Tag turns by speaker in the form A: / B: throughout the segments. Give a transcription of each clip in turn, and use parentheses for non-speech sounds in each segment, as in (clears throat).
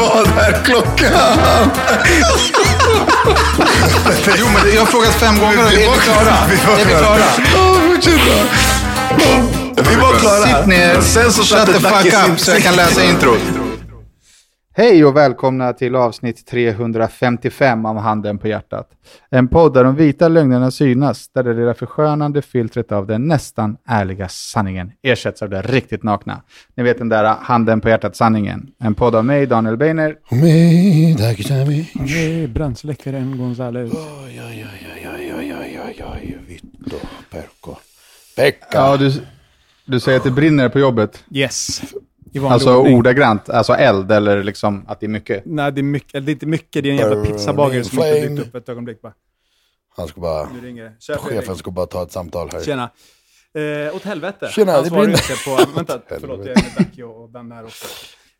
A: Vad är klockan?
B: Jo, men jag har frågat fem gånger är vi klara? Är vi klara?
A: Ja, fortsätt. Vi var klara.
B: Sitt ner,
A: Sen så
B: shut the fuck up så jag kan läsa introt. Hej och välkomna till avsnitt 355 av Handen på hjärtat. En podd där de vita lögnerna synas, där det lilla förskönande filtret av den nästan ärliga sanningen ersätts av det riktigt nakna. Ni vet den där Handen på hjärtat-sanningen. En podd av mig, Daniel Beiner.
A: Och mig,
C: Dagge Tamic. Brandsläckaren Gonzales.
A: Oj, oj, oj, oj, oj, oj, oj, oj, Vitto, Perko. Pekka.
B: Ja, du, du säger att det brinner på jobbet.
C: Yes.
B: Alltså
C: ordning.
B: ordagrant, alltså eld eller liksom att det är mycket.
C: Nej, det är, mycket, det är inte mycket. Det är en jävla pizzabagare som inte dykt upp ett ögonblick bara.
A: Han ska bara,
C: Nu ringer det.
A: Chefen ska bara ta ett samtal här.
C: Tjena. Eh, åt helvete.
A: Tjena,
C: Han
A: det
C: svarar
A: brinner.
C: inte på... Vänta, (laughs) förlåt. Jag är med Dacke och Danne här också.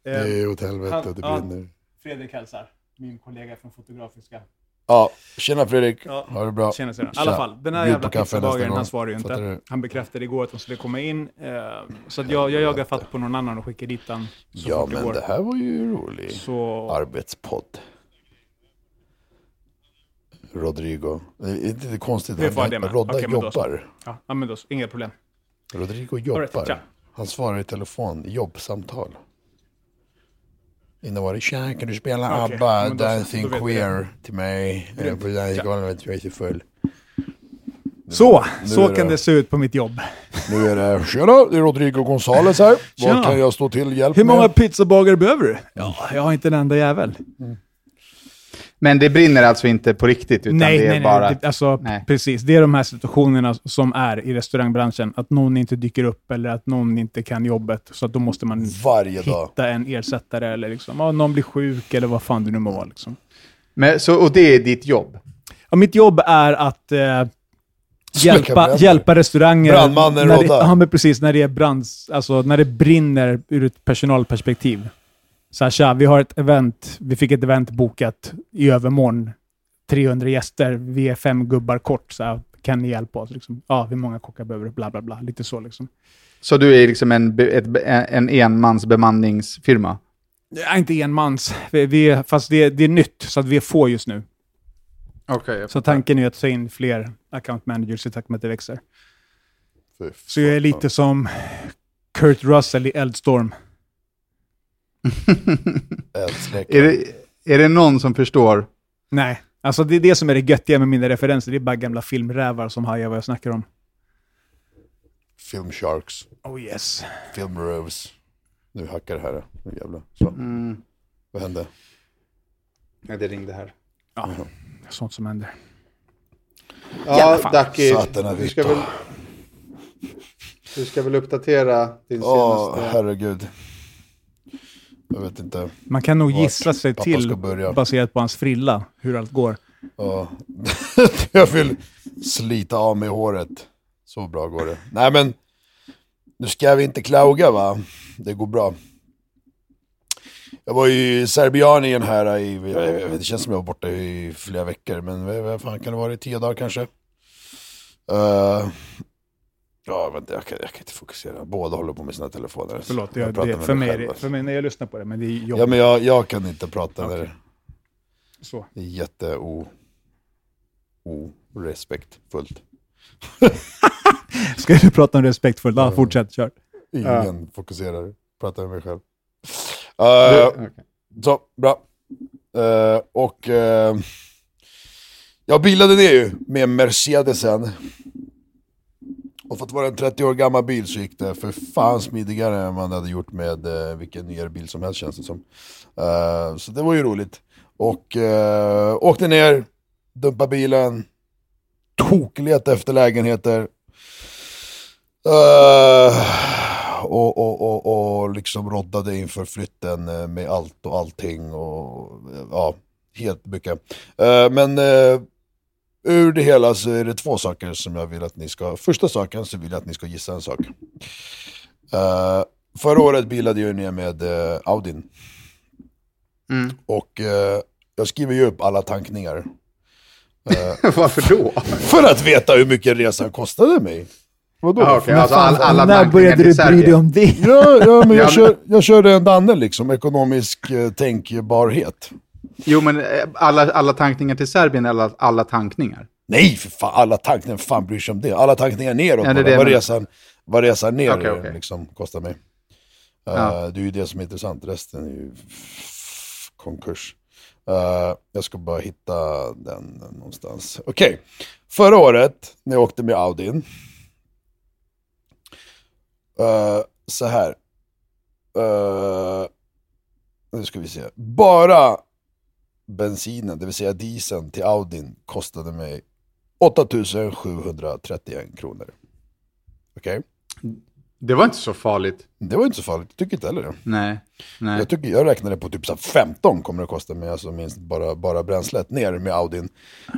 A: Det
C: Eh,
A: är åt helvete,
C: han-
A: det
C: ja.
A: brinner.
C: Fredrik hälsar. Min kollega från Fotografiska.
A: Ja, tjena Fredrik.
C: Ja.
A: Ha det bra.
C: Tjena, tjena. I alla fall, den här
A: Bjud
C: jävla pizzabagaren, han svarar ju inte. Han bekräftade igår att de skulle komma in. Eh, så att jag, jag jagar fatt på någon annan och skickar dit så
A: Ja, men det här var ju rolig
C: Så...
A: arbetspodd. Rodrigo. Det är inte konstigt.
C: Det jag det med.
A: Rodda
C: så.
A: jobbar.
C: Ja, ja, men då, så, inga problem.
A: Rodrigo
C: right,
A: jobbar.
C: tja.
A: Han svarar i telefon, jobbsamtal. Innan var det tja, kan du spela
C: Okej,
A: ABBA, Dancing Queer till mig? Eh,
C: Grymt.
A: På dansgolvet, jag är så full.
C: Så,
A: Nu
C: så kan
A: det-
C: det se ut på mitt jobb.
A: Nu är det, tjena, det är Rodrigo Gonzales här. Vad kan jag stå till hjälp
C: Hur många
A: med?
C: pizzabagare behöver du? Ja, jag har inte en enda jävel.
B: Men det brinner alltså inte på riktigt, utan
C: nej,
B: det är
C: nej,
B: bara...
C: nej. Det, alltså,
B: Nej.
C: precis. Det är de här situationerna som är i restaurangbranschen. Att någon inte dyker upp eller att någon inte kan jobbet. Så att då måste man
A: Varje dag.
C: hitta en ersättare eller liksom, ja, någon blir sjuk eller vad fan det nu må vara. Liksom.
B: Men, så, och det är ditt jobb?
C: Ja, mitt jobb är att eh, hjälpa, hjälpa restauranger.
A: Brandmannen
C: när det,
A: Rodda. (laughs)
C: Ja, men precis. När det, är brands, alltså, när det brinner ur ett personalperspektiv. Så här, tja, vi har ett event. Vi fick ett event bokat i övermorgon. 300 gäster. Vi är fem gubbar kort. Så här, kan ni hjälpa oss? Liksom, ja, hur många kockar behöver du? Bla, bla, bla. Lite så liksom.
B: Så du är liksom en, ett, en enmans bemanningsfirma?
C: Ja, inte enmans. Vi, vi, är- fast det, är- det är nytt, så att vi är få just nu.
B: Okej.
C: Så tanken är att ta in fler account managers i takt med att det växer. Så jag är lite som Kurt Russell i Eldstorm.
B: Är, det, är det någon som förstår?
C: Nej, alltså det är det som är det göttiga med mina referenser. Det är bara gamla filmrävar som hajar vad jag snackar om.
A: Film Sharks.
C: Oh yes.
A: Film Rose. Nu hackar det här. Nu jävlar. Så.
B: Mm.
A: Vad hände?
B: Ja, det ringde här.
C: Ja, sånt som händer.
B: Ja,
C: fan.
B: Dacke,
A: Satan har
B: du ska väl... Du ska väl uppdatera din
A: Åh,
B: senaste...
A: herregud. Jag vet inte.
C: Man kan nog gissa sig till, baserat på hans frilla, hur allt går.
A: Ja. (laughs) jag vill slita av mig håret. Så bra går det. Nej men, nu ska vi inte klaga va. Det går bra. Jag var i Serbien här i, jag vet, det känns som jag var borta i flera veckor, men vad fan kan det vara, i tio dagar kanske? Uh, ja, vänta, jag kan, jag kan inte fokusera. Båda håller på med sina telefoner.
C: Förlåt,
A: Jag
C: jag, det,
A: med
C: för, mig, är
A: själv,
C: det,
A: alltså.
C: för mig när jag lyssnar på det, men det är jobbigt.
A: Ja, men jag, jag kan inte prata när det
C: Så.
A: det är jätte o, orespektfullt. (laughs)
C: Ska du prata om respektfullt? Ja, fortsätt, kör.
A: Ingen fokuserar, pratar med mig själv. Uh,
B: okej.
A: så, bra. Eh, och uh, jag bilade ner ju med Mercedesen. Och för att vara en 30 år gammal bil så gick det för fan smidigare än man hade gjort med eh, vilken nyare bil som helst känns det som. Uh, så det var ju roligt. Och uh, åkte ner, dumpade bilen, toklet efter lägenheter. Uh, och, och, och, och liksom roddade inför flytten med allt och allting och ja, helt mycket. Men ur det hela så är det två saker som jag vill att ni ska, första saken så vill jag att ni ska gissa en sak. Eh, Förra året bilade jag ner med eh, Audin.
B: Mm.
A: Och eh, jag skriver ju upp alla tankningar. (laughs)
B: Varför då?
A: För att veta hur mycket resan kostade mig. Vadå?
B: Ah, okej, alltså all, alla
C: När började du bry dig om det?
A: Ja, ja, men
B: Ja,
A: jag, kör, jag körde en Danne liksom, ekonomisk eh, tänkbarhet.
B: Jo, men eh, alla, alla tankningar till Serbien eller alla, alla tankningar?
A: Nej, för fan, alla tankningar, fan bryr sig om det? Alla tankningar neråt
B: Ja, det är det
A: vad,
B: jag
A: resan, vad resan ner
B: Okej, okej.
A: liksom kostar mig.
B: Ja.
A: Eh, det är ju det som är intressant, resten är ju konkurs. Eh, jag ska bara hitta den någonstans. Okej, förra året när jag åkte med Audin. eh, så här. Eh, nu ska vi se. Bara bensinen, det vill säga dieseln till Audin kostade mig 8731 kronor. Okej?
B: Det var inte så farligt.
A: Det var inte så farligt, jag tycker inte heller det.
B: Nej. Nej.
A: Jag, tycker, jag räknade på typ så här 15 kommer det att kosta mig, alltså minst bara, bara bränslet ner med Audin.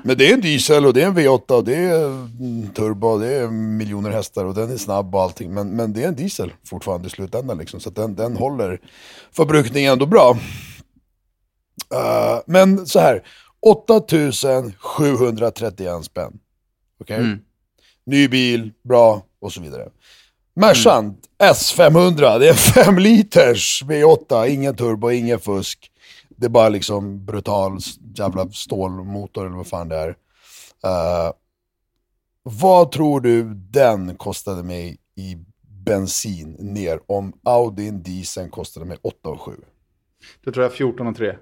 A: Men det är en diesel och det är en V8 och det är mm, turbo och det är miljoner hästar och den är snabb och allting. Men, men det är en diesel fortfarande i slutändan liksom, så den, den håller förbrukningen ändå bra. Eh, men så här, 8731 spänn. Okej?
B: Mm.
A: Ny bil, bra och så vidare. Mercan S500, det är 5 liters V8, ingen turbo, ingen fusk. Det är bara liksom brutal jävla stålmotor eller vad fan det är. Eh, vad tror du den kostade mig i bensin ner om Audin dieseln kostade mig 8 och 7?
B: Då tror jag 14 och 3.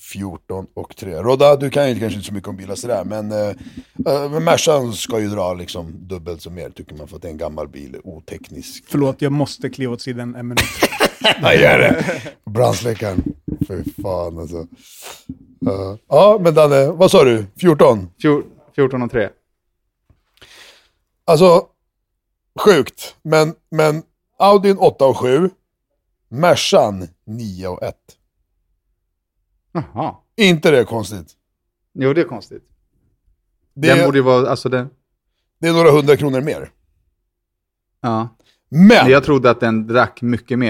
A: 14 och 3. Rodda, du kan ju kanske inte så mycket om bilar sådär, men, uh, Mercan ska ju dra liksom dubbelt så mer tycker man för att det är en gammal bil, oteknisk.
C: Förlåt, jag måste kliva åt sidan en minut. (laughs)
A: Ja, gör det! Brandsläckaren. Fy fan alltså. Eh, ja, men Danne, vad sa du? 14?
B: Fjor- 14 och 3.
A: Alltså, sjukt. Men, men Audin 8 och 7, Mercan 9 och 1.
B: Jaha.
A: Inte det konstigt?
B: Jo, det är konstigt.
A: Det,
B: Den borde ju vara, alltså den...
A: det är några hundra kronor mer.
B: Ja.
A: Men!
B: Men jag trodde att den drack mycket mer.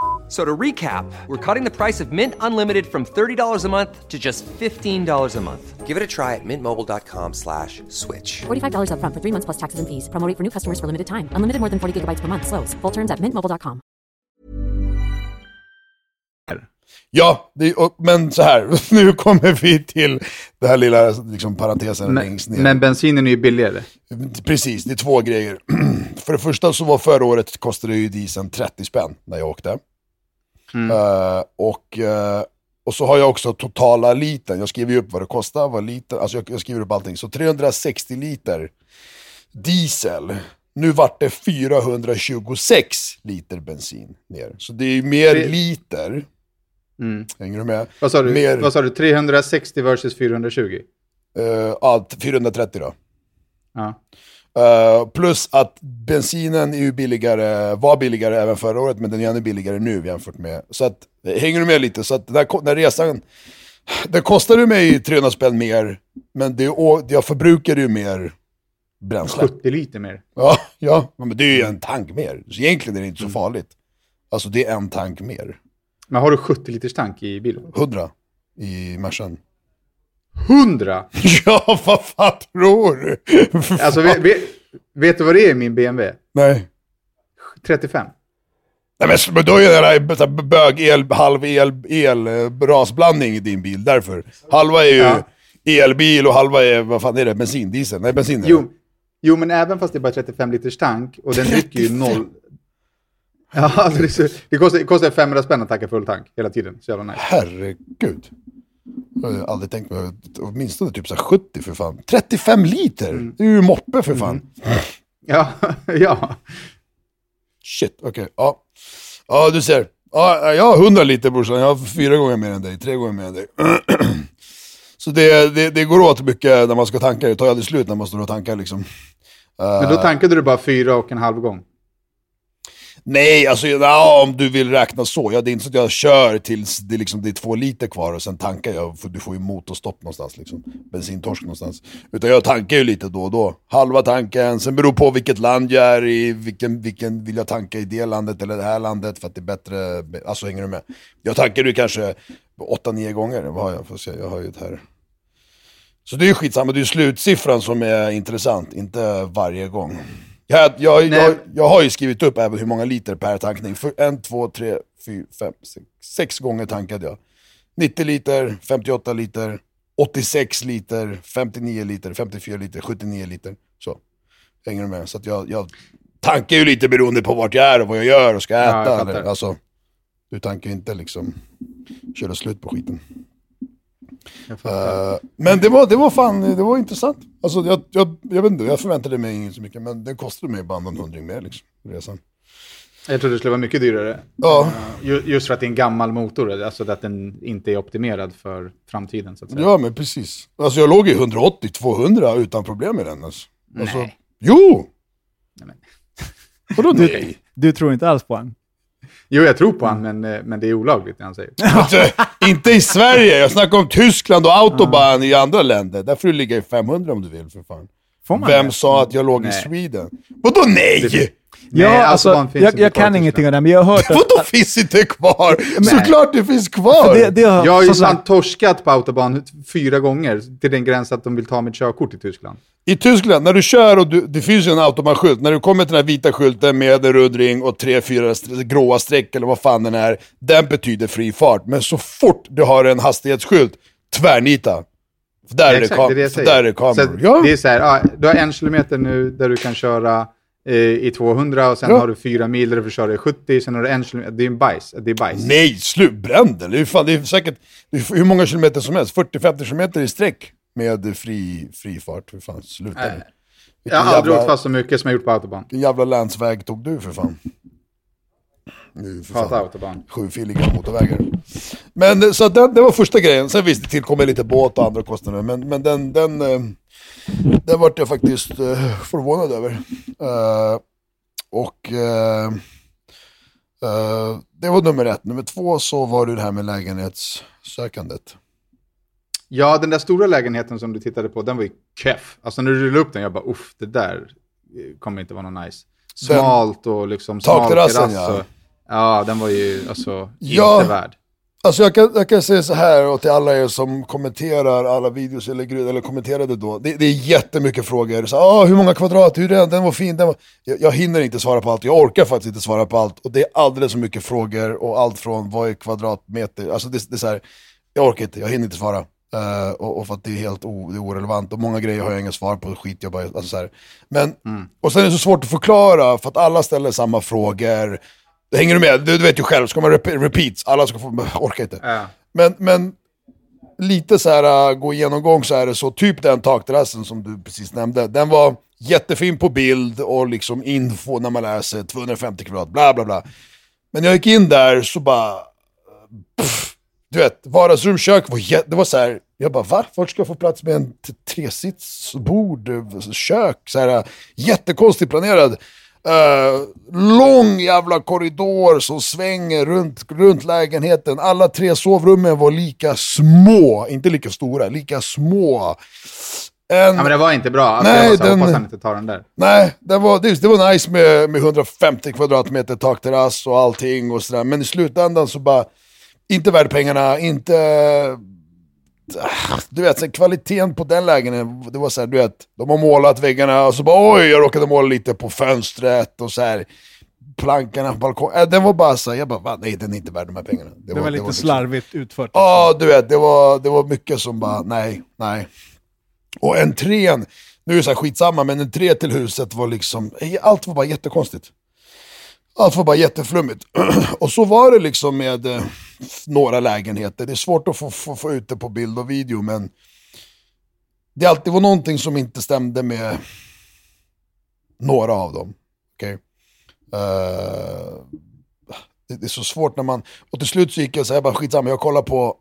D: So to recap, we're cutting the price of Mint Unlimited from $30 a month to just $15 a month. Give it a try at mintmobile.com slash switch.
E: $45 upfront for three months plus taxes and fees. Promo rate for new customers for limited time. Unlimited more than 40 gigabytes per month. Slows. Full terms at mintmobile.com.
A: Ja, det, och, men så här, (laughs) nu kommer vi till det här lilla liksom, parentesen
B: Men,
A: längst ner.
B: men bensinen är ju billigare.
A: Precis, det är två grejer. (clears throat) För det första så var förra året kostade ju dieseln 30 spänn när jag åkte. Eh, och, eh, och så har jag också totala liten, jag skriver ju upp vad det kostar, vad liten, alltså jag, jag skriver upp allting. Så 360 liter diesel, nu vart det 426 liter bensin ner. Så det är ju mer
B: Det-
A: liter. Hänger du med?
B: Vad sa du?
A: Mer,
B: Vad sa du? 360 versus 420?
A: eh, ja, 430 då.
B: Ja.
A: Uh, plus att bensinen är ju billigare, var billigare även förra året, men den är ännu billigare nu jämfört med... Så att, hänger du med lite? Så att den här, den här resan, den kostade mig 300 spänn mer, men det, jag förbrukade ju mer bränsle.
B: 70 liter mer.
A: Ja, ja, men det är ju en tank mer. Så egentligen är det inte så farligt. Alltså det är en tank mer.
B: Men har du 70 liters tank i bilen?
A: 100 i Mercan.
B: 100! (laughs)
A: Ja, vad fan tror du? (laughs)
B: Alltså, vet, vet, vet du vad det är i min BMW?
A: Nej.
B: 35.
A: Nej men, då är det där så här bög, el, eh, i din bil, därför. Halva är ju
B: Ja.
A: elbil och halva är, vad fan är det, bensin, diesel? Nej, bensin är det.
B: Jo, jo, men även fast det är bara 35 liters tank och den dricker ju noll... Ja, (laughs) alltså det, så, det, kostar, det kostar 500 spänn att tanka full tank hela tiden. Så jävla nice.
A: Herregud. Jag har aldrig tänkt mig, åtminstone typ så här 70 för fan. 35 liter! Det är ju moppe för fan.
B: Ja, (laughs) ja.
A: Shit, okej. Ja. ja, du ser. Ja, jag har 100 liter brorsan, jag har fyra gånger mer än dig, tre gånger mer än dig. (clears throat) Så det, det, det går åt mycket när man ska tanka, det tar aldrig slut när man står och tankar liksom.
B: Men då tankade du bara fyra och en halv gång.
A: Nej, alltså ja, om du vill räkna så. Ja, det är inte så att jag kör tills det, liksom, det är två liter kvar och sen tankar jag. För du får ju motorstopp någonstans, liksom. bensintorsk någonstans. Utan jag tankar ju lite då och då. Halva tanken, sen beror på vilket land jag är i, vilken, vilken vill jag tanka i det landet eller det här landet för att det är bättre. Alltså hänger du med? Jag tankar ju kanske 8-9 gånger. Vad har jag? Får se, jag har ju ett här. Så det är ju skitsamma, det är ju slutsiffran som är intressant, inte varje gång. Jag, jag, jag, jag har ju skrivit upp även hur många liter per tankning. För en, två, tre, fyra, fem, sex, sex gånger tankade jag. 90 liter, 58 liter, 86 liter, 59 liter, 54 liter, 79 liter. Så, hänger du med? Så att jag, jag tankar ju lite beroende på vart jag är och vad jag gör och ska äta.
B: fattar.
A: eller, alltså, du tankar ju inte liksom köra slut på skiten. Eh, men det var, det var fan, det var intressant. Alltså jag, jag, jag vet inte, jag förväntade mig inte så mycket, men det kostade mig bara någon hundring mer liksom, resan.
B: Jag trodde det skulle vara mycket dyrare.
A: Ja,
B: Ju- Just för att det är en gammal motor, alltså att den inte är optimerad för framtiden. Så att säga.
A: ja men precis. Alltså jag låg i 180-200 utan problem med den alltså. alltså
B: Nej.
A: Jo!
B: Nej, men-
A: Vadå nej?
C: Du tror inte alls på han?
B: Jo, jag tror på han, men, eh, men det är olagligt det han säger. (laughs)
A: Alltså, inte i Sverige, jag snackar om Tyskland och autobahn i andra länder. Där får du ligga i 500 om du vill för fan. Vem
C: det?
A: sa att jag låg i
B: Nej.
A: Sweden? Vadå nej?
C: Ja,
B: Nej,
C: alltså,
B: finns
C: jag, jag
B: i
C: kan ingenting om det, men jag har hört (laughs) att...
A: Vadå finns inte kvar? Såklart det finns kvar!
C: Det, det har,
B: Jag har ju
C: sagt-
B: torskat på autobahn fyra gånger till den gräns att de vill ta mitt körkort i Tyskland.
A: I Tyskland, när du kör och du, det finns ju en automanskylt, när du kommer till den här vita skylten med en röd ring och tre, fyra gråa streck eller vad fan den är, den betyder fri fart. Men så fort du har en hastighetsskylt, tvärnita. Där, är, det
B: Exakt, det är det
A: där är det
B: Så
A: kameror. Ja.
B: Det är så här, ja, du har en kilometer nu där du kan köra eh, i 200 och sen
A: Ja.
B: har du fyra mil där du får köra i 70, sen har du en kilometer, det är en bajs. Det är bajs.
A: Nej, slut, bränn den. Det är, fan, det är säkert det är hur många kilometer som helst, 40-50 kilometer i sträck med fri, fri fart. Hur fan, sluta nu.
B: jag har aldrig åkt fast så mycket som jag gjort på autobahn.
A: Vilken jävla länsväg tog du för fan? Nu
B: Hatar autobahn.
A: Sjufiliga motorvägar. Men eh, så att det, var första grejen. Sen visst, det tillkommer lite båt och andra kostnader. Men, men den, den, eh, den vart jag faktiskt eh, förvånad över. Eh, och eh, eh, det var nummer ett. Nummer två så var det det här med lägenhetssökandet.
B: Ja, den där stora lägenheten som du tittade på, den var ju keff. Alltså när du rullade upp den, jag bara uff, det där kommer inte vara något nice. Smalt och liksom smal terrass
A: ja.
B: Ja, den var ju alltså
A: Ja.
B: inte värd.
A: Alltså jag kan, jag kan säga så här och till alla er som kommenterar alla videos eller, gru- eller kommenterade då. Det, det är jättemycket frågor. Så, ah, hur många kvadrat, hur är den, den var fin. Den var... Jag, jag hinner inte svara på allt, jag orkar faktiskt inte svara på allt. Och det är alldeles för mycket frågor och allt från vad är kvadratmeter. Alltså det, det är så här, jag orkar inte, jag hinner inte svara. Eh, och, och för att det är helt o, det är orelevant. Och många grejer har jag inga svar på, skit jag bara, alltså så här. Men, och sen är det så svårt att förklara för att alla ställer samma frågor. Hänger du med? Du, du vet ju själv, ska man rep repeats, alla ska få, (laughs) orkar inte.
B: Ja.
A: Men, men lite så här, äh, gå igenom så är det så, typ den takterrassen som du precis nämnde, den var jättefin på bild och liksom info när man läser 250 kvadrat, bla bla bla. Men när jag gick in där så bara, pff, du vet, vardagsrum, kök var det var så här, jag bara va? Vart ska jag få plats med en tresitsbord, kök, så här, äh, jättekonstigt planerad. Uh, lång jävla korridor som svänger runt, runt lägenheten. Alla tre sovrummen var lika små, inte lika stora, lika små. En,
B: Ja, men det var inte bra. Alltså,
A: Nej,
B: jag var så,
A: den-
B: hoppas han inte tar den där.
A: Nej, det var, det, det var nice med, med 150 kvadratmeter takterrass och allting och sådär. Men i slutändan så bara, inte värd pengarna, inte... ah, du vet, så här, kvaliteten på den lägenheten, det var så här, du vet, de har målat väggarna och så bara oj, jag råkade måla lite på fönstret och så här plankorna på balkongen. Äh, den var bara så här, jag bara, va, nej den är inte värd de här pengarna.
C: Det var, lite
A: liksom-
C: slarvigt utfört.
A: Ja, du vet, det var, det var mycket som bara, nej, nej. Och entrén, nu är det så här skitsamma, men entré till huset var liksom, allt var bara jättekonstigt. Allt var bara jätteflummigt. (clears throat) och så var det liksom med eh, några lägenheter. Det är svårt att få, få, få ut det på bild och video, men det alltid var någonting som inte stämde med några av dem. Okay? Uh, eh, det, det är så svårt när man... Och till slut så gick jag så här, jag bara skitsamma, jag kollar på...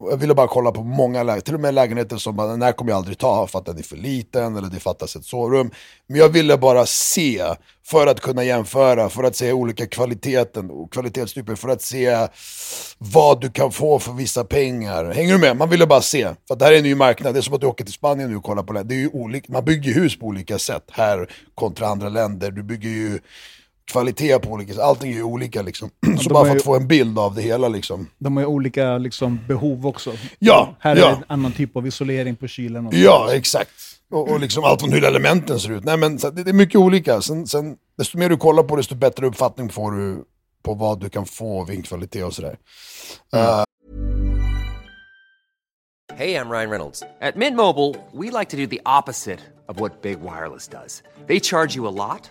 A: Jag ville bara kolla på många lägenheter, till och med lägenheter som bara, den här kommer jag aldrig ta för att den är för liten eller det fattas ett sovrum. Men jag ville bara se, för att kunna jämföra, för att se olika kvaliteten och kvalitetstyper, för att se vad du kan få för vissa pengar. Hänger du med? Man ville bara se. För att det här är en ny marknad, det är som att du åker till Spanien nu och kollar på det. det är ju olika, man bygger hus på olika sätt här kontra andra länder. Du bygger ju kvalitet på olika sätt, allting är ju olika liksom. (clears throat) Så
C: de
A: bara
C: är
A: för
C: ju-
A: att få en bild av det hela liksom.
C: De har ju olika liksom, behov också.
A: Ja,
C: Här är
A: ja.
C: det en annan typ av isolering på kylen. Och
A: Ja, exakt. Och, och liksom allt från hur elementen ser ut. Nej, men så, det, det är mycket olika. Sen, sen, desto mer du kollar på desto bättre uppfattning får du på vad du kan få, vinkvalitet och sådär. Eh,
D: Hey, I'm Ryan Reynolds. At Mint Mobile, we like to do the opposite of what Big Wireless does. They charge you a lot,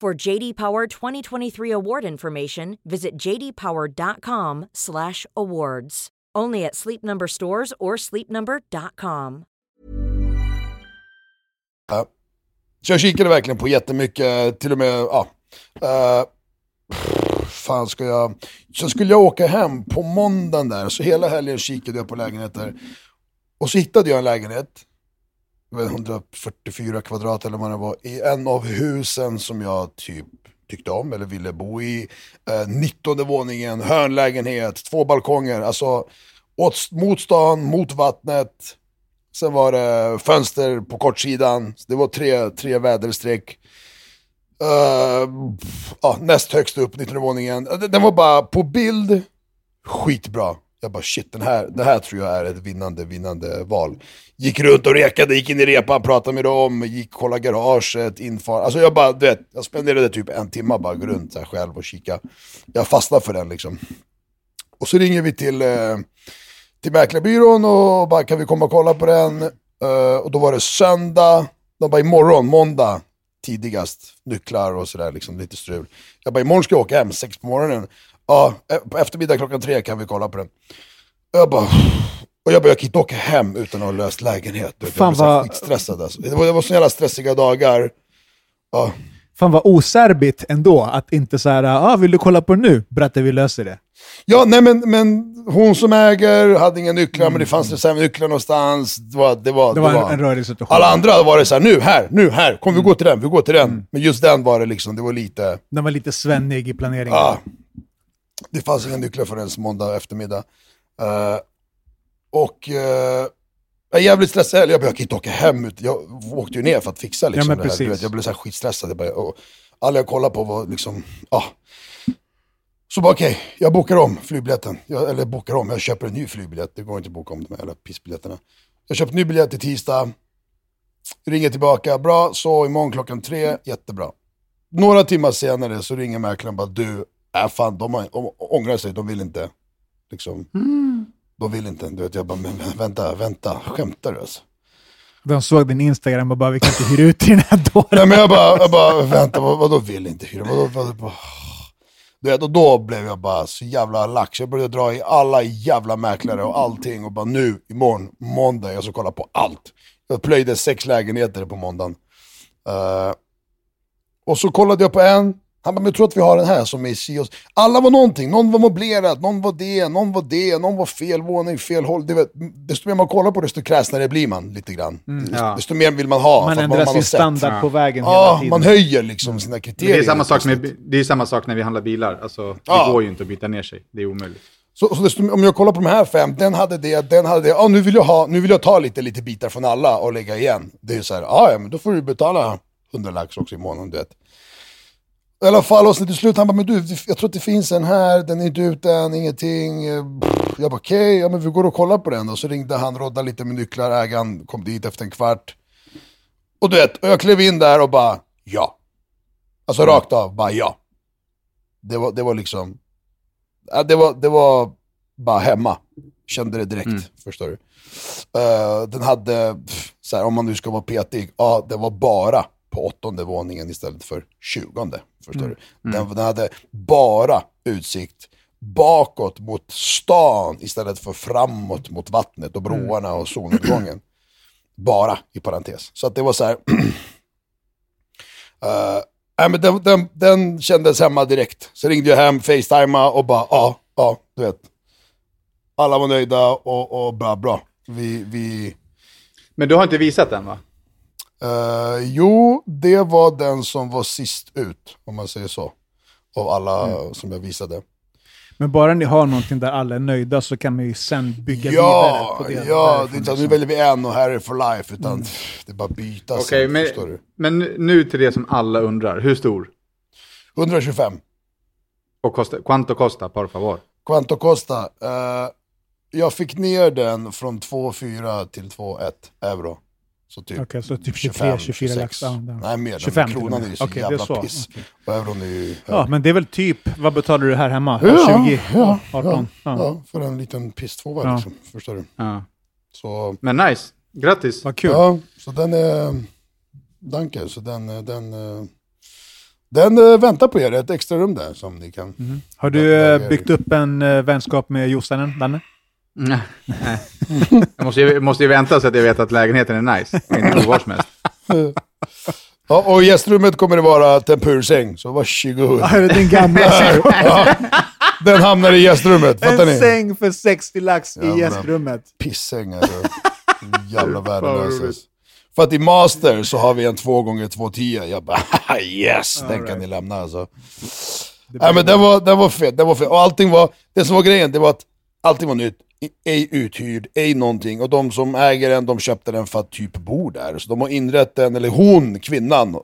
F: For JD Power 2023 award information, visit jdpower.com/awards. Only at Sleep Number stores or sleepnumber.com.
A: Så jag kikade verkligen på jättemycket, till och med, ja. Uh, fan ska jag... Så skulle jag åka hem på måndagen där, så hela helgen kikade jag på lägenheter. Och så hittade jag en lägenhet, 144 kvadrat eller vad det var, i en av husen som jag typ tyckte om eller ville bo i. Eh, 19 våningen, hörnlägenhet, två balkonger, alltså åt, mot stan, mot vattnet. Sen var det fönster på kortsidan, det var tre, tre väderstreck. Uh, ja, näst högst upp, 19 våningen. Den, den var bara på bild, skitbra. Jag bara shit, den här, det här tror jag är ett vinnande, vinnande val. Gick runt och rekade, gick in i repan, pratade med dem, gick kolla garaget, infar. Alltså jag bara, du vet, jag spenderade typ en timme bara gå runt där själv och kika. Jag fastnade för den liksom. Och så ringer vi till, eh, till mäklarbyrån och bara kan vi komma och kolla på den? Eh, och då var det söndag, de bara imorgon, måndag tidigast, nycklar och sådär liksom lite strul. Jag bara imorgon ska jag åka hem, sex på morgonen. Ja, eh, på eftermiddag klockan tre kan vi kolla på den. Jag bara, och jag bara, jag kan inte åka hem utan att ha löst lägenhet. Jag
C: Fan,
A: så här
C: vad-
A: skitstressad alltså. Det var, det var så jävla stressiga dagar. Ja,
C: Fan vad oserbigt ändå att inte så här, ah, vill du kolla på det nu? Berätta, vi löser det.
A: Ja, nej men, men hon som äger hade inga nycklar, men det fanns reservnycklar någonstans. Det var, det var,
C: Det var en, en rörig situation.
A: Alla andra var det så här, nu, här, nu, här, kom vi går till den, vi går till den. Men just den var det liksom, det var lite,
C: Den var lite svennig i planeringen.
A: ah, det fanns inga nycklar förrän måndag eftermiddag. Eh, och uh, jag är jävligt stressad, jag, bara, jag kan inte åka hem, ut. jag åkte ju ner för att fixa liksom,
C: men
A: det här. Du vet, jag blev så här skitstressad. Jag bara, och alla jag kollade på var liksom, ah. Så bara okej, jag bokar om flygbiljetten. Jag, eller bokar om, jag köper en ny flygbiljett. Det går inte att boka om de här jävla pissbiljetterna. Jag köper en ny biljett till tisdag. Ringer tillbaka, bra, så imorgon klockan tre, jättebra. Några timmar senare så ringer mäklaren bara, du, äh fan, de, har, de ångrar sig, de vill inte. Liksom. De vill inte. Du vet, jag bara, men vänta, vänta, skämtar du alltså?
C: De såg din Instagram och bara, vi kan inte hyra ut till den här dåren.
A: Nej men jag bara, jag bara vänta, vad, vadå vill inte hyra? Vadå, vadå, vadå? Du vet, och då blev jag bara så jävla lax. Jag började dra i alla jävla mäklare och allting och bara nu, imorgon, måndag, jag ska kolla på allt. Jag plöjde sex lägenheter på måndagen. Eh, och så kollade jag på en, han bara, men jag tror att vi har den här som är i Sios. Alla var någonting, någon var möblerad, någon var det, någon var det, någon var fel våning, fel håll. Det vet, desto mer man kollar på desto kräsnare blir man lite grann.
B: Ja.
A: Desto mer vill man ha.
C: Man ändrar sin
A: sett.
C: standard på vägen hela
A: Ja,
C: tiden.
A: man höjer liksom sina
B: Men
A: kriterier.
B: det är samma sak, med, det är samma sak när vi handlar bilar. Alltså, det
A: Ja.
B: går ju inte att byta ner sig. Det är omöjligt.
A: Så, så desto, om jag kollar på de här fem, den hade det, den hade det. Ja, nu vill jag, ha, nu vill jag ta lite, lite bitar från alla och lägga igen. Det är så här, ja men då får du betala 100 lax också i månaden, du vet. I alla fall, och till slut han bara, men du, jag tror att det finns en här, den är inte ute än, ingenting. Pff. Jag bara, okej, ja men vi går och kollar på den. Och så ringde han, roddade lite med nycklar, ägaren kom dit efter en kvart. Och du vet, och jag klev in där och bara, ja. Alltså rakt av, bara ja. Det var, det var liksom, ja, det, var, det var bara hemma. Kände det direkt, förstår du. Eh, den hade, så här, om man nu ska vara petig, ja det var bara på åttonde våningen istället för tjugonde. Förstår du? Den, den hade bara utsikt bakåt mot stan istället för framåt mot vattnet och broarna och solnedgången. (clears throat) Bara, i parentes. Så att det var så här. (clears throat) Eh, nej, men den, den, den kändes hemma direkt. Så ringde jag hem, facetimea och bara, ja, ja, du vet. Alla var nöjda och, och bra, bra. Vi, vi,
B: Men du har inte visat den va?
A: Eh, jo, det var den som var sist ut, om man säger så. Av alla
C: Mm.
A: som jag visade.
C: Men bara ni har någonting där alla är nöjda så kan man ju sen bygga
A: Ja,
C: vidare på det.
A: ja, det är inte nu
C: liksom.
A: väljer vi en och här är for life, utan pff, det är bara byta
B: Okej,
A: sen,
B: men,
A: förstår du.
B: men nu till det som alla undrar. Hur stor?
A: 125.
B: Och kosta, quanto costa, por favor?
A: Quanto Costa. eh, jag fick ner den från 2,4 till 2,1 euro. Så typ,
C: Okej, så typ 23, 24 lax.
A: Nej, mer.
C: 25
A: 25
C: till och
A: kronan är ju så
C: är
A: jävla
C: så.
A: piss.
C: Okej.
A: Och euron är ju...
C: Ja, men det är väl typ, vad betalar du här hemma?
A: Ja,
C: 20?
A: ja,
C: 18?
A: ja,
C: Ja.
A: ja, för en liten pisstvåa
C: Ja.
A: liksom. Förstår du?
B: Ja.
A: Så,
B: Men nice. Grattis.
C: Vad kul.
A: ja, så den är... Danke, så den... eh, Den, eh, den eh, väntar på er, ett extra rum där som ni kan...
C: Mhm. Har du eh, byggt upp en eh, vänskap med Jossanen, Danne?
B: Nej. Jag måste ju, måste ju vänta så att jag vet att lägenheten är nice. Kan inte var som helst.
A: Ja, och i gästrummet kommer det vara tempursäng, så varsågod.
C: Ja, det är din gamla säng. (laughs)
A: Ja, den hamnar i gästrummet, fattar
C: En
A: ni?
C: säng för 60 lax i
A: Jävla
C: gästrummet.
A: Pissängar och jävla (laughs)
B: vad
A: värdelösa.
B: roligt.
A: För att i master så har vi en 2 gånger 210 Jag bara (laughs) yes, den kan
C: right.
A: ni lämna alltså. Nej men den var, den var fet, den var fet. Och allting var, det som var grejen, det var att allting var nytt. Ej uthyrd, ej någonting. Och de som äger den, de köpte den för att typ bo där. Så de har inrett den, eller hon, kvinnan,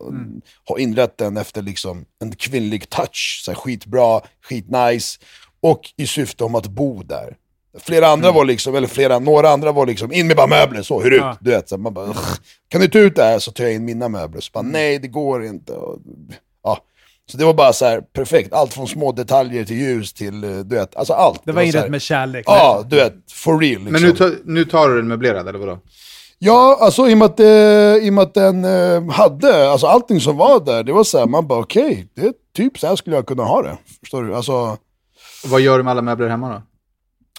A: har inrett den efter liksom en kvinnlig touch. Så här, skitbra, skitnice. Och i syfte om att bo där. Flera andra var liksom, eller flera, några andra var liksom, in med bara möbler, så, hur ut?
C: Ja.
A: Du vet, så man bara, "Ugh, kan du ta ut det här så tar jag in mina möbler. Så bara, nej det går inte. Och, ja. Så det var bara så här perfekt, allt från små detaljer till ljus till, eh, du vet, alltså allt.
C: Det var
A: så
C: inrett
A: här-
C: med kärlek.
A: Ja, du vet, for real liksom.
B: Men nu, tar- nu tar du den möblerad, eller vadå?
A: Ja, alltså i och med att, eh, i och med att den eh, hade, alltså allting som var där, det var så här, man bara okej, det är typ så här skulle jag kunna ha det. Förstår du? Alltså,
B: Vad gör du med alla möbler hemma då?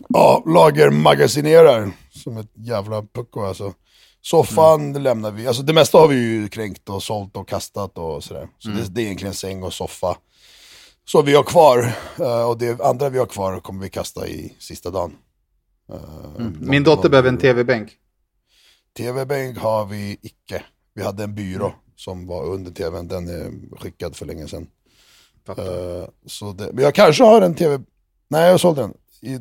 A: ja, lagermagasinerar som ett jävla pucko alltså. Soffan
B: Mm.
A: det lämnar vi, alltså det mesta har vi ju kränkt och sålt och kastat och sådär. Så
B: Mm.
A: det, det är egentligen säng och soffa. Så vi har kvar, eh, och det andra vi har kvar kommer vi kasta i sista dagen. Eh,
B: Mm. Min dotter behöver en tv-bänk.
A: TV-bänk har vi icke. Vi hade en byrå som var under tvn, den är skickad för länge sedan. Eh, så det, men jag kanske har en tv, nej jag sålde den.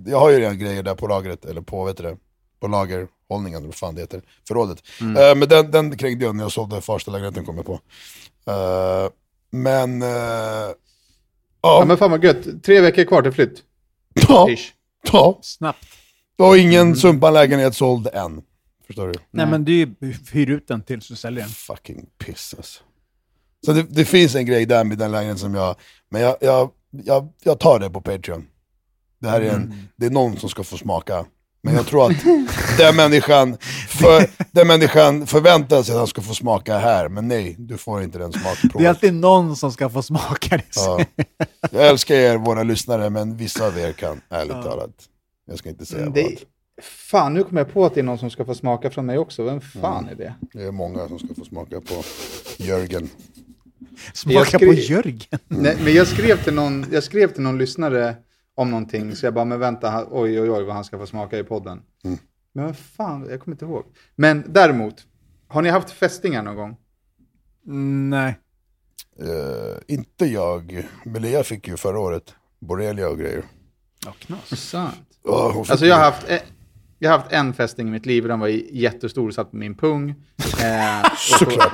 A: Jag har ju redan grejer där på lagret, eller på, vet du det, på lagerhållningen, eller vad fan det heter, förrådet. Eh, men den, den krängde jag när jag sålde Farsta-lägenheten kom jag på. Eh, men, eh,
B: Ja,
A: ja,
B: men fan vad gött. Tre veckor kvar till flytt.
A: ja,
B: Ish.
A: ja,
C: Snabbt.
A: och ingen Sumpan-lägenhet såld än. Förstår du?
C: Nej, men du hyr ut den tills du säljer den.
A: fucking piss alltså. Så det, det finns en grej där med den lägenheten som jag, men jag, jag, jag, jag tar det på Patreon. Det här är en, det är någon som ska få smaka. Men jag tror att den människan, för, den människan förväntar sig att han ska få smaka här. Men nej, du får inte den
C: Det är
A: smakprovet.
C: alltid någon som ska få smaka det.
A: Ja. Jag älskar er, våra lyssnare, men vissa av er kan, ärligt talat. Jag ska inte säga
B: Mm, Det,
A: vad.
B: fan, nu kommer jag på att det är någon som ska få smaka från mig också. Vem fan är det?
A: Det är många som ska få smaka på Jörgen.
C: Smaka
B: skri-
C: på Jörgen.
B: Nej, men jag skrev, till någon, jag skrev till någon lyssnare om någonting, så jag bara, men vänta, oj oj oj vad han ska få smaka i podden. Men vad fan, jag kommer inte ihåg. Men däremot, har ni haft fästingar någon gång?
C: Mm, Nej.
A: Eh, inte jag, men Lea fick ju förra året borrelia och grejer.
C: Ja, knas.
B: Sant.
A: Oh,
B: Alltså jag har haft, eh, jag har haft en fästing i mitt liv, den var jättestor, satt på min pung. Eh, och så-
A: Såklart.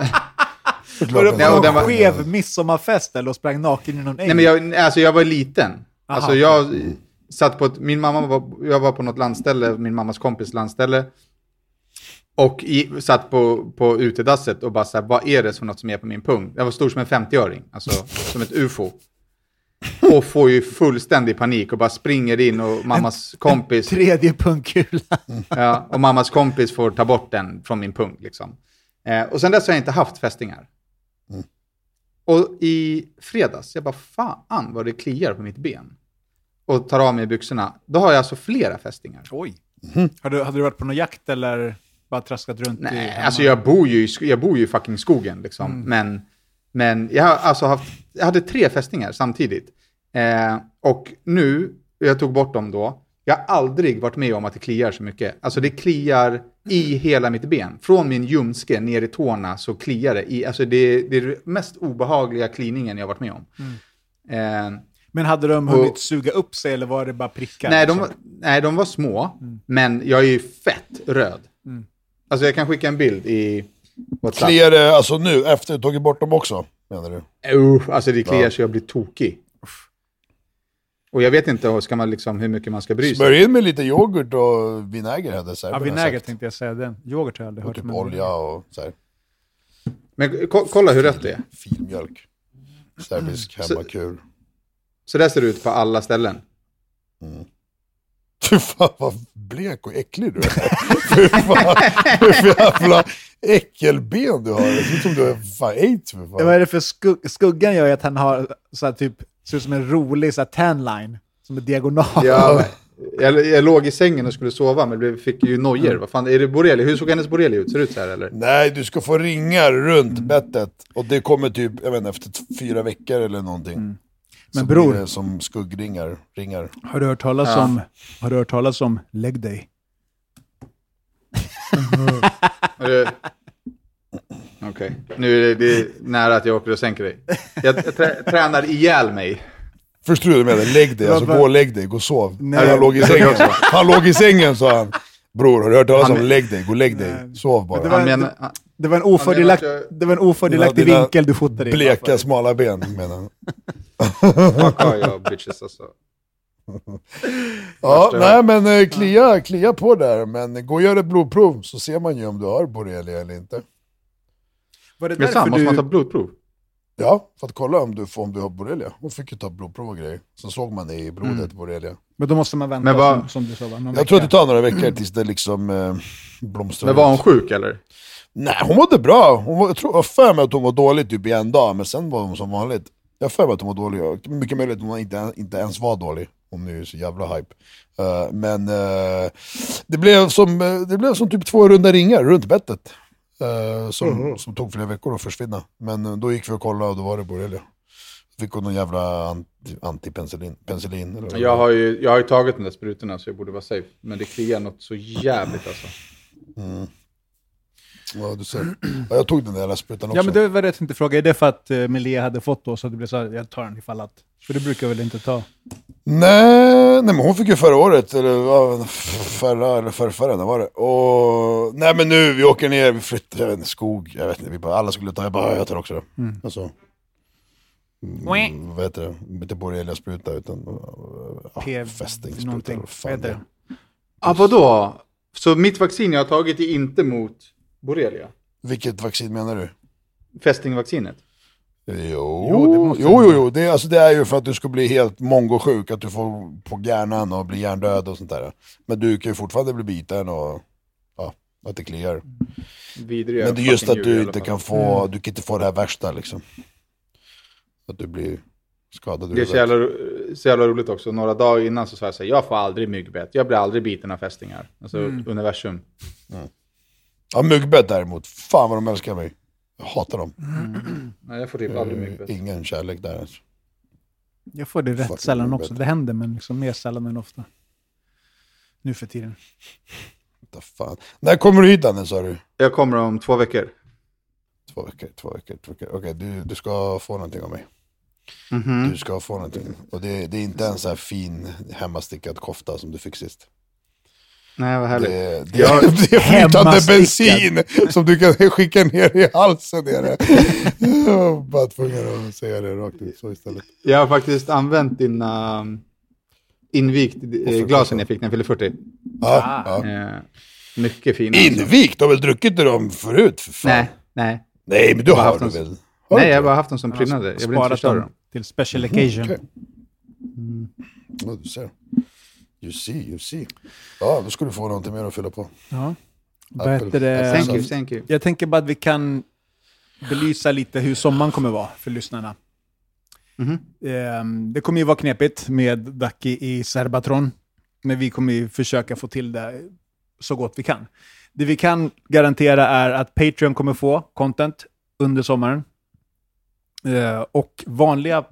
C: Var det på
B: och var-
C: skev midsommarfest eller och sprang naken i någon äng?
B: Nej, men jag, alltså jag var liten. Alltså
C: okej.
B: jag satt på ett, min mamma var, jag var på något landställe, min mammas kompis landställe. Och i, satt på, på utedasset och bara så här, vad är det för något som är på min pung? Jag var stor som en 50-öring, alltså (laughs) som ett ufo. Och får ju fullständig panik och bara springer in och mammas kompis,
C: Tredje pungkula. (laughs)
B: ja, och mammas kompis får ta bort den från min pung liksom. Eh, och sen dess har jag inte haft fästingar. Och i fredags, jag bara fan vad det kliar på mitt ben. Och tar av mig byxorna. Då har jag alltså flera fästingar.
C: Oj. Har du, hade du varit på någon jakt eller bara traskat runt i...
B: Nej,
C: hemma?
B: alltså jag bor ju i, jag bor ju i fucking skogen liksom. Men, men jag har alltså haft, jag hade tre fästingar samtidigt. Eh, och nu, jag tog bort dem då, jag har aldrig varit med om att det kliar så mycket. Alltså det kliar i hela mitt ben. Från min ljumske ner i tårna så kliar det i, alltså det, det är den mest obehagliga kliningen jag har varit med om. Eh,
C: Men hade de
B: Och-
C: hunnit suga upp sig eller var det bara prickar?
B: Nej de,
C: liksom?
B: var, nej, de var små, men jag är ju fett röd. Alltså jag kan skicka en bild i WhatsApp.
A: Kliar det alltså nu, efter du tagit bort dem också, menar du?
B: Uh, alltså det kliar så jag blir tokig. Och jag vet inte ska man liksom, hur mycket man ska bry sig.
A: Smörj in med lite yoghurt och vinäger hade
C: Ja,
A: serberna
C: vinäger tänkte jag säga. Den. Yoghurt har jag aldrig
A: Och
C: hört.
A: typ
C: men-
A: olja och så här,
B: Men ko kolla hur rött det är.
A: filmjölk. Serbisk hemmakur.
B: Så där ser det ut på alla ställen. (laughs)
A: Fy fan vad blek och äcklig du är. (laughs) Fy fan, hur jävla äckelben du har. Det ser ut som du har fan aids för
C: Ja, Vad är det för skugg skuggan gör att han har så här, typ, ser ut som en rolig så här, tan line. Som är diagonal.
B: Jag, (laughs) jag, jag låg i sängen och skulle sova men blev, fick ju nojor. Vad fan, är det borrelia? Hur såg hennes borrelia ut? Ser det ut så här eller?
A: Nej, du ska få ringar runt bettet. Och det kommer typ, jag vet inte, efter fyra veckor eller någonting.
C: Men
A: Så
C: bror-
A: blir det som skuggringar. Ringar.
C: Har du hört talas
B: Ja.
C: om, har du hört talas om leg day? (laughs)
B: Okej, nu är det, det är nära att jag åker och sänker dig. Jag, trä, tränar ihjäl mig.
A: Förstår du vad jag menar? Lägg dig, alltså gå och lägg dig, gå och sov.
C: Nej.
A: han låg i sängen. Han låg i sängen sa han. Bror, har du hört talas om lägg dig? Gå och lägg dig. Sov bara.
C: det var-
B: han,
C: Det var en, ofördelakt,
B: menar att
C: det var en ofördelaktig
A: Dina-
C: vinkel du fotade i.
A: Bleka, smala ben menar han. (laughs)
B: fuck jag bitches alltså.
A: Ja, nej men eh, klia, klia på där. Men gå och gör ett blodprov så ser man ju om du har borrelia eller inte.
C: Var det
B: Men
C: därför
B: sant, måste man
C: du...
B: ta blodprov?
A: Ja, för att kolla om du, får, om du har borrelia. Hon fick ju ta blodprov och grejer. Så såg man det i blodet, borrelia.
C: Men då måste man vänta,
B: Men vad-
C: som, som du sa? Någon
A: Jag tror att det
C: vecka.
A: tar några veckor tills det liksom eh, blomstrar
B: Men var hon sjuk eller?
A: Nej, hon mådde bra. Hon var, jag tror jag för mig att hon var dålig typ i en dag, men sen var hon som vanligt. Jag för mig att hon var dålig. Mycket möjligt att hon inte, inte ens var dålig. Hon nu är så jävla hype. Eh, men eh, det, blev som, eh, det blev som typ två runda ringar runt bettet. Eh, som, som tog flera veckor att försvinna. Men eh, då gick vi och kollade och då var det borrelia. Fick hon någon jävla anti- antipenicillin. Penicillin, eller
B: Jag har, ju, jag har ju tagit de där sprutorna så jag borde vara safe. Men det kliar något så jävligt alltså.
A: Ja, du ser. Ja, jag tog den där jävla sprutan också.
C: Ja men det var det jag tänkte fråga, är det för att uh, Melia hade fått då så att det blev så här, jag tar den ifall att... För det brukar jag väl inte ta?
A: Nej, nej, men hon fick ju förra året, eller förra eller förrförra, när var det? Och, nej men nu, vi åker ner, vi flyttar, jag vet inte, skog, jag vet inte, vi bara, alla skulle ta, jag bara, ja, jag tar också det.
C: Mm.
A: Alltså, mm, vad heter det, inte borrelia-spruta utan ja, fästingspruta. vad fan det
C: det?
A: är.
B: Ja, vadå? Så mitt vaccin jag har tagit är inte mot borrelia?
A: Vilket vaccin menar du?
B: Fästingvaccinet?
A: Jo,
C: Jo, det
A: jo,
C: måste
A: jo,
C: det
A: jo, Det, är, alltså, det är ju för att du ska bli helt mongosjuk, att du får på hjärnan och bli hjärndöd och sånt där. Men du kan ju fortfarande bli biten och ja, att det kliar.
B: Vidriga
A: Men det är just att du inte kan få, du kan inte få det här värsta liksom. Att du blir skadad
B: Det är så jävla, så jävla roligt också. Några dagar innan så sa jag så här, jag får aldrig myggbett. Jag blir aldrig biten av fästingar. Alltså universum.
A: Ja, myggbett däremot, fan vad de älskar mig. Jag hatar dem.
B: Nej, jag får typ aldrig
A: Eh,
B: myggbett.
A: Ingen kärlek där alltså.
C: Jag får det rätt
A: Fucking
C: sällan också. Det händer, men liksom mer sällan än ofta. Nu för tiden.
A: Vad fan. När kommer du hit Danne sa du?
B: Jag kommer om två veckor.
A: Två veckor, två veckor, två veckor. Okej, du, du ska få någonting av mig.
B: Mhm.
A: Du ska få någonting. Och det, det är inte en så här fin hemmastickad kofta som du fick sist.
B: Nej, vad härligt.
A: Det, det,
B: Jag-
A: det är flytande bensin som du kan skicka ner i halsen nere. Jag var bara tvungen att säga det rakt ut så istället.
B: Jag har faktiskt använt dina um, invigt eh, glasen jag fick när jag fyllde 40.
A: Ja, ja.
B: Eh, mycket fina.
A: Invikt, du har väl druckit dem förut? För fan.
B: Nej, nej.
A: Nej, men du
B: Jag har
A: har
B: dem-
A: väl? Har
B: Nej, jag har
A: det?
B: bara haft dem som prydnader. Jag vill inte förstöra
C: dem till special occasion.
A: okej. Ja, du ser. You see, you see. Ja, då ska du få någonting mer att fylla på.
C: Ja. Det?
B: Thank you, thank you.
C: Jag tänker bara att vi kan belysa lite hur sommaren kommer vara för lyssnarna.
B: Mhm.
C: Ehm, Det kommer ju vara knepigt med Ducky i Serbatron, men vi kommer ju försöka få till det så gott vi kan. Det vi kan garantera är att Patreon kommer få content under sommaren. Eh, Och vanliga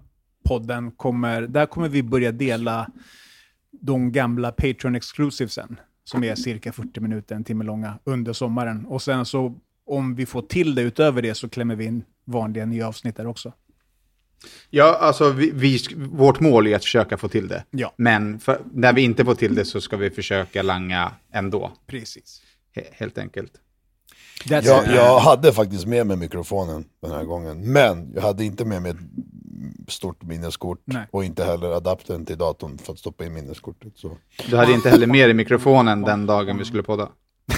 C: podden kommer, där kommer vi börja dela de gamla Patreon exclusivesen, som är cirka 40 minuter, en timme långa, under sommaren. Och sen så, om vi får till det utöver det, så klämmer vi in vanliga nya avsnitt där också.
B: Ja, alltså vi, vi, vårt mål är att försöka få till det.
C: Ja.
B: Men för, när vi inte får till det så ska vi försöka langa ändå.
C: Precis.
B: He, helt enkelt.
A: Jag, jag hade faktiskt med mig mikrofonen den här gången, men jag hade inte med mig stort minneskort
C: Nej.
A: och inte heller adaptern till datorn för att stoppa in minneskortet. Så.
B: Du hade inte heller med dig mikrofonen den dagen vi skulle podda.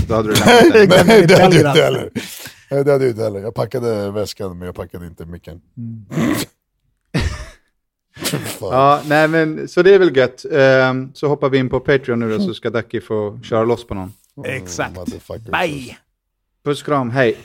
B: Då hade du den.
A: Nej, det hade jag inte heller. Nej, det hade jag inte heller. Jag packade väskan, men jag packade inte micken. Fan. (laughs)
B: Ja, nej men så det är väl gött. Ehm, så hoppar vi in på Patreon nu då så ska Ducky få köra loss på någon.
C: Exakt.
A: Motherfuckers.
C: Bye!
B: Puss kram, hej.